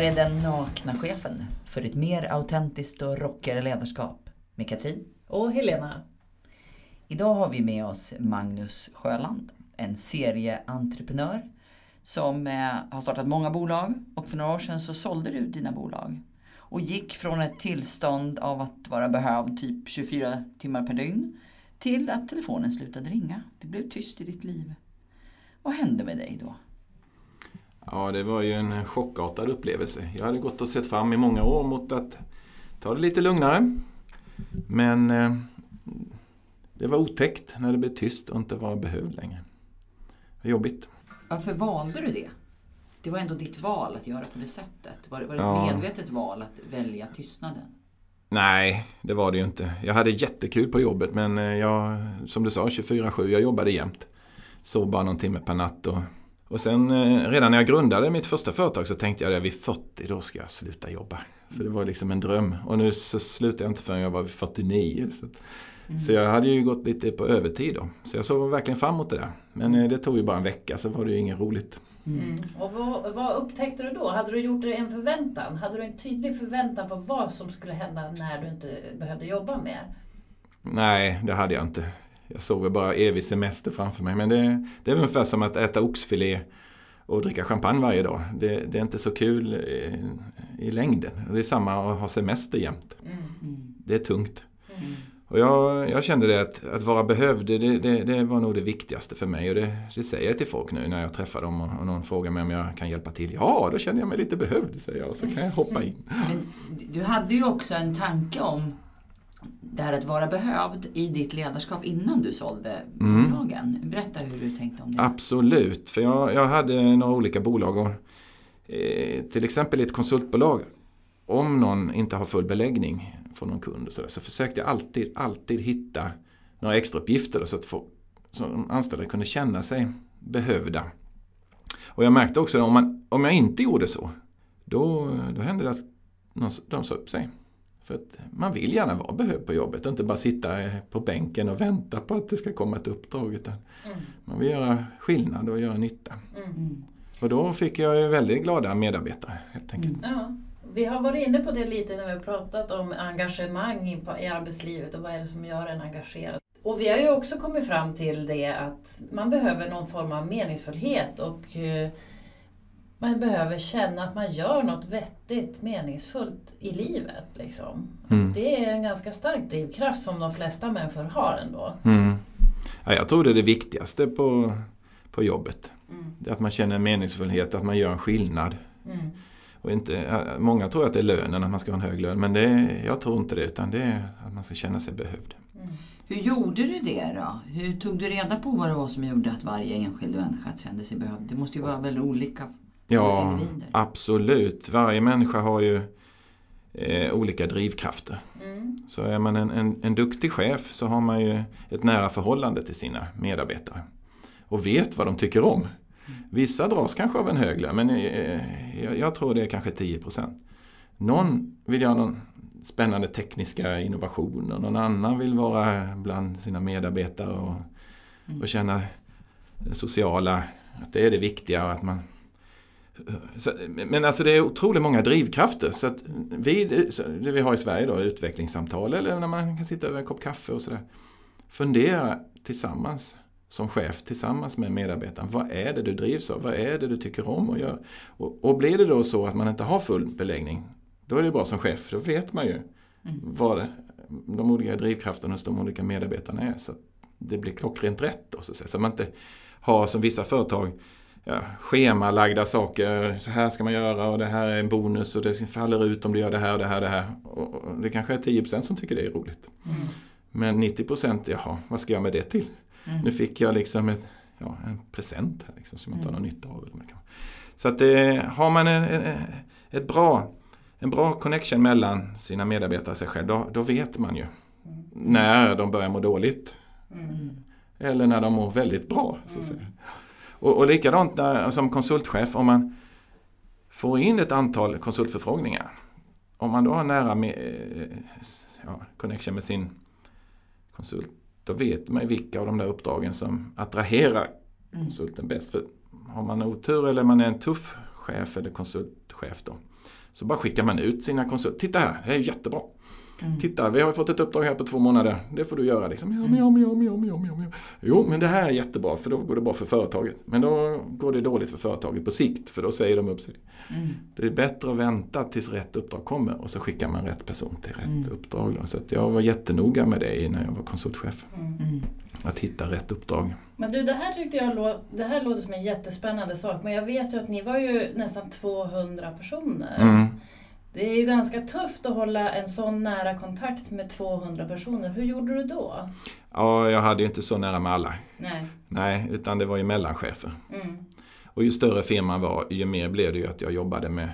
här är Den nakna chefen för ett mer autentiskt och rockigare ledarskap med Katrin. Och Helena. Idag har vi med oss Magnus Sjöland, en serieentreprenör som eh, har startat många bolag och för några år sedan så sålde du dina bolag och gick från ett tillstånd av att vara behövd typ 24 timmar per dygn till att telefonen slutade ringa. Det blev tyst i ditt liv. Vad hände med dig då? Ja, det var ju en chockartad upplevelse. Jag hade gått och sett fram i många år mot att ta det lite lugnare. Men eh, det var otäckt när det blev tyst och inte var behövd längre. Det var jobbigt. Varför valde du det? Det var ändå ditt val att göra på det sättet. Var, var det ett Ja. medvetet val att välja tystnaden? Nej, det var det ju inte. Jag hade jättekul på jobbet men eh, jag, som du sa, 24-7, jag jobbade jämt. Sov bara någon timme per natt. Och, och sen eh, redan när jag grundade mitt första företag så tänkte jag att vid 40 då ska jag sluta jobba. Så det var liksom en dröm. Och nu så slutade jag inte förrän jag var vid 49. Så, att, så jag hade ju gått lite på övertid då. Så jag såg verkligen fram emot det där. Men eh, det tog ju bara en vecka så var det ju inget roligt. Mm. Och vad, vad upptäckte du då? Hade du gjort det en förväntan? Hade du en tydlig förväntan på vad som skulle hända när du inte behövde jobba mer? Nej, det hade jag inte. Jag såg väl bara evig semester framför mig. Men det, det är väl ungefär som att äta oxfilé och dricka champagne varje dag. Det, det är inte så kul i, i längden. Det är samma att ha semester jämt. Mm. Det är tungt. Mm. Och jag, jag kände det att, att vara behövd, det, det, det var nog det viktigaste för mig. Och det, det säger jag till folk nu när jag träffar dem och, och någon frågar mig om jag kan hjälpa till. Ja, då känner jag mig lite behövd, säger jag. Och så kan jag hoppa in. Men du hade ju också en tanke om det här att vara behövd i ditt ledarskap innan du sålde Mm. bolagen. Berätta hur du tänkte om det. Absolut, för jag, jag hade några olika bolag. Och, eh, till exempel i ett konsultbolag. Om någon inte har full beläggning från någon kund och så, där, så försökte jag alltid, alltid hitta några extra uppgifter så att folk, så de anställda kunde känna sig behövda. Och jag märkte också att om, man, om jag inte gjorde så, då, då hände det att någon, de sa upp sig. För att man vill gärna vara behövd på jobbet och inte bara sitta på bänken och vänta på att det ska komma ett uppdrag. Utan Mm. man vill göra skillnad och göra nytta. Mm. Mm. Och då fick jag ju väldigt glada medarbetare helt enkelt. Ja. Vi har varit inne på det lite när vi har pratat om engagemang i, i arbetslivet och vad är det som gör en engagerad. Och vi har ju också kommit fram till det att man behöver någon form av meningsfullhet och eh, man behöver känna att man gör något vettigt, meningsfullt i livet. Liksom. Mm. Det är en ganska stark drivkraft som de flesta människor har ändå. Mm. Ja, jag tror det är det viktigaste på, på jobbet. Mm. Att man känner en meningsfullhet, att man gör en skillnad. Mm. Och inte, många tror att det är lönen, att man ska ha en hög lön. Men det, jag tror inte det, utan det är att man ska känna sig behövd. Mm. Hur gjorde du det då? Hur tog du reda på vad det var som gjorde att varje enskild människa kände sig behövd? Det måste ju vara väldigt olika Ja, absolut. Varje människa har ju eh, olika drivkrafter. Mm. Så är man en, en, en duktig chef så har man ju ett nära förhållande till sina medarbetare. Och vet vad de tycker om. Vissa dras kanske av en hög lön, men eh, jag, jag tror det är kanske 10%. Någon vill göra någon spännande tekniska innovationer. Någon annan vill vara bland sina medarbetare och, och känna det sociala, att det är det viktiga. Att man, men alltså det är otroligt många drivkrafter. Så att vi, så det vi har i Sverige då, utvecklingssamtal eller när man kan sitta över en kopp kaffe och sådär. Fundera tillsammans som chef tillsammans med medarbetaren. Vad är det du drivs av? Vad är det du tycker om att göra? Och, och blir det då så att man inte har full beläggning, då är det bra som chef. Då vet man ju vad de olika drivkrafterna hos de olika medarbetarna är. Så det blir klockrent rätt. Då, så, att säga. så man inte har som vissa företag ja, schemalagda saker. Så här ska man göra och det här är en bonus och det faller ut om du gör det här och det här och det här. Och, det kanske är 10% som tycker det är roligt. Mm. Men 90% jaha, vad ska jag med det till? Mm. Nu fick jag liksom ett, ja, en present här liksom, som jag inte har någon nytta av. Så att det, har man en, en, ett bra, en bra connection mellan sina medarbetare och sig själv, då, då vet man ju när de börjar må dåligt. Mm. Eller när de mår väldigt bra. Så att säga. Och, och likadant när, som konsultchef, om man får in ett antal konsultförfrågningar. Om man då har nära med, eh, ja, connection med sin konsult, då vet man ju vilka av de där uppdragen som attraherar konsulten bäst. För har man otur eller man är en tuff chef eller konsultchef då, Så bara skickar man ut sina konsulter. Titta här, det är jättebra. Mm. Titta, vi har fått ett uppdrag här på två månader. Det får du göra. Liksom. Ja, men, ja, men, ja, men, ja, men, ja, men, ja, men. Jo, men det här är jättebra för då går det bra för företaget. Men då går det dåligt för företaget på sikt för då säger de upp sig. Mm. Det är bättre att vänta tills rätt uppdrag kommer och så skickar man rätt person till rätt Mm. uppdrag. Då. Så att jag var jättenoga med det när jag var konsultchef. Mm. Att hitta rätt uppdrag. Men du, det här tyckte jag lå- det här låter som en jättespännande sak. Men jag vet ju att ni var ju nästan 200 personer. Det är ju ganska tufft att hålla en sån nära kontakt med 200 personer. Hur gjorde du då? Ja, jag hade ju inte så nära med alla. Nej. Nej, utan det var ju mellanchefer. Mm. Och ju större firman var, ju mer blev det ju att jag jobbade med,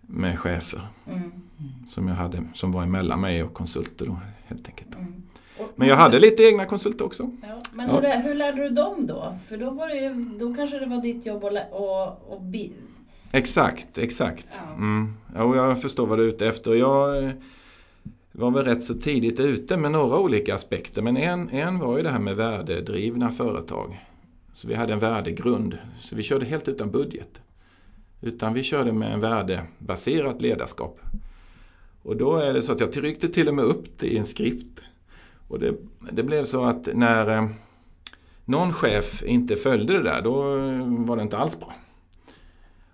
med chefer. Mm. Som jag hade, som var emellan mig och konsulter då helt enkelt. Mm. Men jag hade lite egna konsulter också. Ja, men Ja. hur, hur lärde du dem då? För då, var det ju, då kanske det var ditt jobb att, och bi- Exakt, exakt. Ja. Mm. Ja, och jag förstår vad du är ute efter. Jag eh, var väl rätt så tidigt ute med några olika aspekter. Men en, en var ju det här med värdedrivna företag. Så vi hade en värdegrund. Så vi körde helt utan budget. Utan vi körde med en värdebaserat ledarskap. Och då är det så att jag tryckte till och med upp det i en skrift. Och det, det blev så att när eh, någon chef inte följde det där, då eh, var det inte alls bra.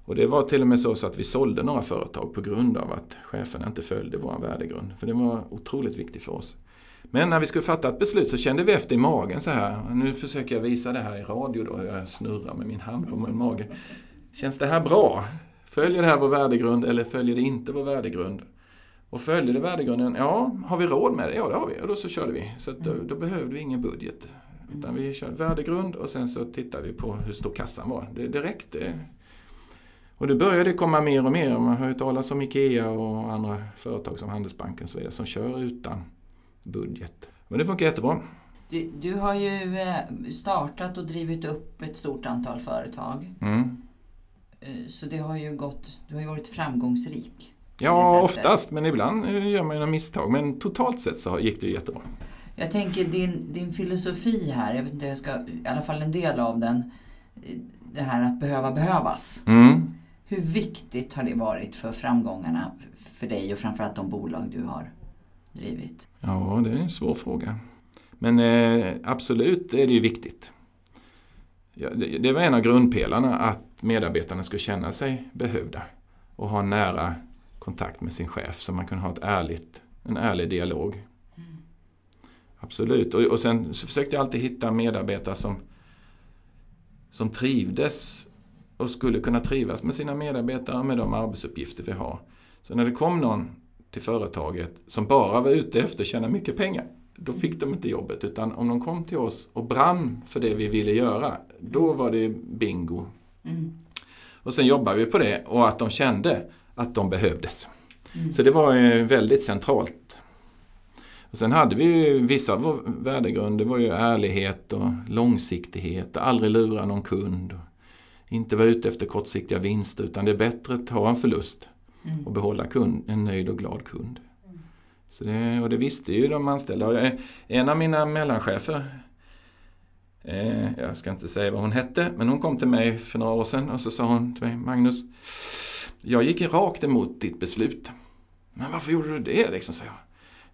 Och det var till och med så, så att vi sålde några företag på grund av att cheferna inte följde vår värdegrund. För det var otroligt viktigt för oss. Men när vi skulle fatta ett beslut så kände vi efter i magen så här. Nu försöker jag visa det här i radio då. hur Jag snurrar med min hand på min mage. Känns det här bra? Följer det här vår värdegrund eller följer det inte vår värdegrund? Och följde det värdegrunden? Ja, har vi råd med det? Ja, det har vi. Och då så körde vi. Så då, då behövde vi ingen budget. Utan vi körde värdegrund och sen så tittade vi på hur stor kassan var. Det, det räckte. Och det började komma mer och mer. Man har hört talas om IKEA och andra företag som Handelsbanken och så vidare som kör utan budget. Men det funkar jättebra. Du, du har ju eh, startat och drivit upp ett stort antal företag. Mm. Eh, Så det har ju gått, du har ju varit framgångsrik. Ja, Det oftast. Men ibland eh, gör man ju några misstag. Men totalt sett så gick det jättebra. Jag tänker din, din filosofi här, jag vet inte, jag ska, i alla fall en del av den, det här att behöva behövas. Mm. Hur viktigt har det varit för framgångarna för dig och framförallt de bolag du har drivit? Ja, det är en svår fråga. Men eh, absolut är det ju viktigt. Ja, det, det var en av grundpelarna att medarbetarna skulle känna sig behövda och ha nära kontakt med sin chef så man kunde ha ett ärligt, en ärlig dialog. Absolut. Och, och sen så försökte jag alltid hitta medarbetare som, som trivdes och skulle kunna trivas med sina medarbetare och med de arbetsuppgifter vi har. Så när det kom någon till företaget som bara var ute efter att tjäna mycket pengar, då fick de inte jobbet. Utan om de kom till oss och brann för det vi ville göra, då var det bingo. Mm. Och sen jobbade vi på det och att de kände att de behövdes. Mm. Så det var ju väldigt centralt. Och sen hade vi ju vissa av vår värdegrund, det var ju ärlighet och långsiktighet, aldrig lura någon kund. Inte vara ute efter kortsiktiga vinster utan det är bättre att ta en förlust Mm. och behålla kund, en nöjd och glad kund. Så det, och det visste ju de anställda. Jag, en av mina mellanchefer, eh, jag ska inte säga vad hon hette, men hon kom till mig för några år sedan och så sa hon till mig, Magnus, jag gick rakt emot ditt beslut. Men varför gjorde du det? Liksom, sa jag.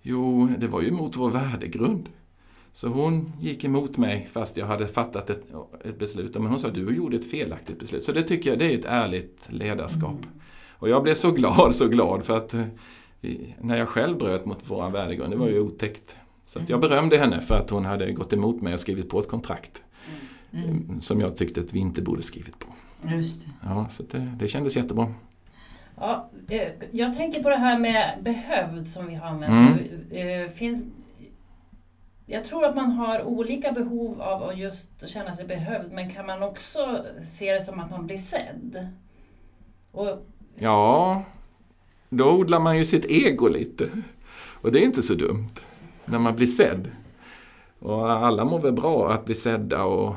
Jo, det var ju emot vår värdegrund. Så hon gick emot mig fast jag hade fattat ett, ett beslut. Men hon sa, du gjorde ett felaktigt beslut. Så det tycker jag, det är ett ärligt ledarskap. Och jag blev så glad, så glad för att eh, vi, när jag själv bröt mot vår värdegrund, det var ju otäckt. Så jag berömde henne för att hon hade gått emot mig och skrivit på ett kontrakt. Mm. eh, Som jag tyckte att vi inte borde skrivit på. Just det. Ja, så det, det kändes jättebra. Ja, eh, jag tänker på det här med behövd som vi har använt Mm. Eh, Finns, jag tror att man har olika behov av att just känna sig behövd, men kan man också se det som att man blir sedd? Och, Ja, då odlar man ju sitt ego lite. Och det är inte så dumt. När man blir sedd. Och alla mår väl bra att bli sedda och,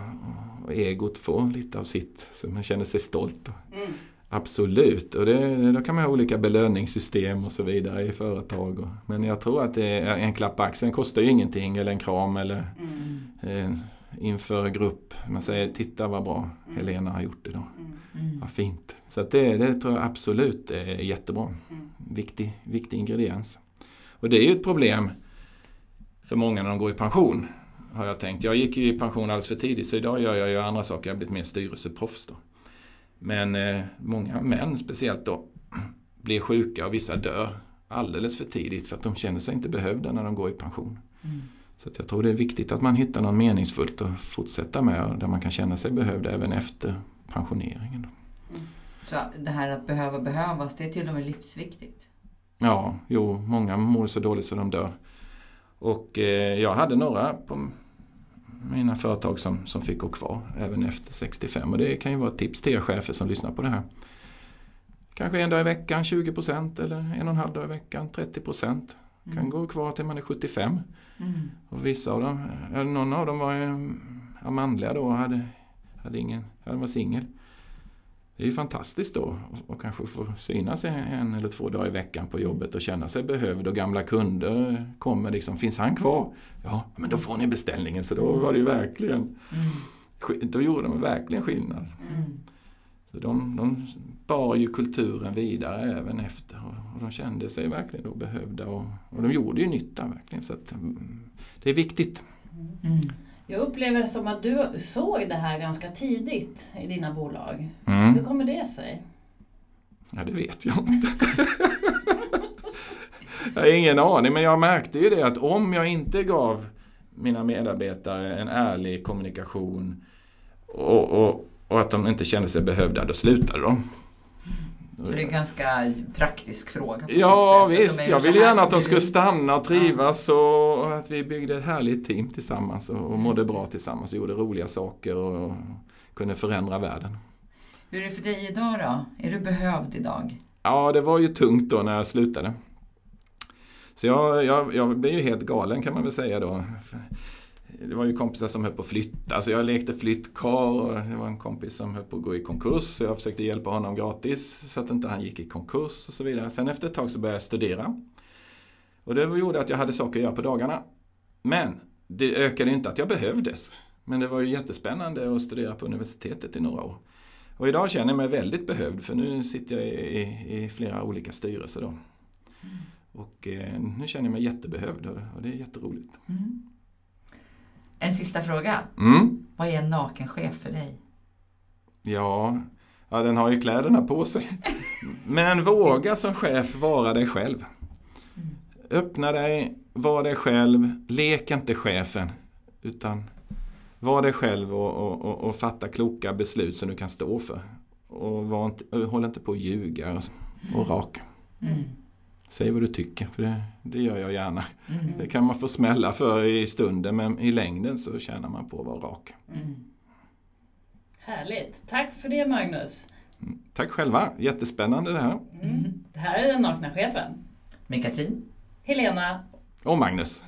och egot får lite av sitt. Så man känner sig stolt. mm, Absolut, och det, då kan man ha olika belöningssystem och så vidare i företag. Men jag tror att det är, en klapp på axeln kostar ju ingenting eller en kram eller mm, eh, inför grupp. Man säger titta vad bra Helena har gjort idag. Mm. Vad fint. Så att det, det tror jag absolut är jättebra. Viktig, viktig ingrediens. Och det är ju ett problem för många när de går i pension. Har jag tänkt. Jag gick ju i pension alldeles för tidigt så idag gör jag ju andra saker. Jag har blivit mer styrelseproffs då. Men eh, många män speciellt då blir sjuka och vissa dör alldeles för tidigt för att de känner sig inte behövda när de går i pension. Mm. Så jag tror det är viktigt att man hittar något meningsfullt att fortsätta med där man kan känna sig behövd även efter pensioneringen. Då. Så det här att behöva behövas, det är till och med livsviktigt. Ja, jo, många mår så dåligt så de dör. Och eh, jag hade några på mina företag som, som fick gå kvar även efter 65 och det kan ju vara ett tips till er chefer som lyssnar på det här. Kanske en dag i veckan 20% eller en och en halv dag i veckan 30%. Kan Mm. gå kvar till man är 75. Mm. Och vissa av dem, eller någon av dem var ju ja, manliga då och hade, hade ingen, han var singel. Det är ju fantastiskt då och kanske få synas en eller två dagar i veckan på jobbet och känna sig behövd och gamla kunder kommer liksom, finns han kvar? Ja, men då får ni beställningen så då var det ju verkligen, då gjorde de verkligen skillnad. Mm. Så de, de bar ju kulturen vidare även efter och, och de kände sig verkligen då behövda och, och de gjorde ju nytta verkligen. Så att, mm, det är viktigt. Mm. Jag upplever det som att du såg det här ganska tidigt i dina bolag. Mm. Hur kommer det sig? Ja, det vet jag inte. jag har ingen aning, men jag märkte ju det att om jag inte gav mina medarbetare en ärlig kommunikation och, och, och att de inte kände sig behövda, då slutade de. Så det är en ganska praktisk fråga. Ja visst, jag ville gärna att de skulle stanna och trivas och och att vi byggde ett härligt team tillsammans och, och mådde bra tillsammans och gjorde roliga saker och kunde förändra världen. Hur är det för dig idag då? Är du behövd idag? Ja, det var ju tungt då när jag slutade. Så jag, jag, jag blev ju helt galen kan man väl säga då. Det var ju kompisar som höll på att flytta, så jag lekte flyttkarl och det var en kompis som höll på att gå i konkurs så jag försökte hjälpa honom gratis så att inte han gick i konkurs och så vidare. Sen efter ett tag så började jag studera. Och det gjorde att jag hade saker att göra på dagarna. Men det ökade inte att jag behövdes. Men det var ju jättespännande att studera på universitetet i några år. Och idag känner jag mig väldigt behövd för nu sitter jag i, i, i flera olika styrelser då. Och eh, nu känner jag mig jättebehövd och, och det är jätteroligt. Mm. En sista fråga. Mm. Vad är en naken chef för dig? Ja, ja, den har ju kläderna på sig. Men våga som chef vara dig själv. Öppna dig, var dig själv, lek inte chefen. Utan var dig själv och, och, och, och fatta kloka beslut som du kan stå för. Och inte, håll inte på att ljuga och, och rak. Mm. Säg vad du tycker, för det, det gör jag gärna. Mm. Det kan man få smälla för i stunden, men i längden så tjänar man på att vara rak. Mm. Härligt. Tack för det Magnus. Tack själva, jättespännande det här. Mm. Det här är den nakna chefen. Med Katrin? Helena Och Magnus.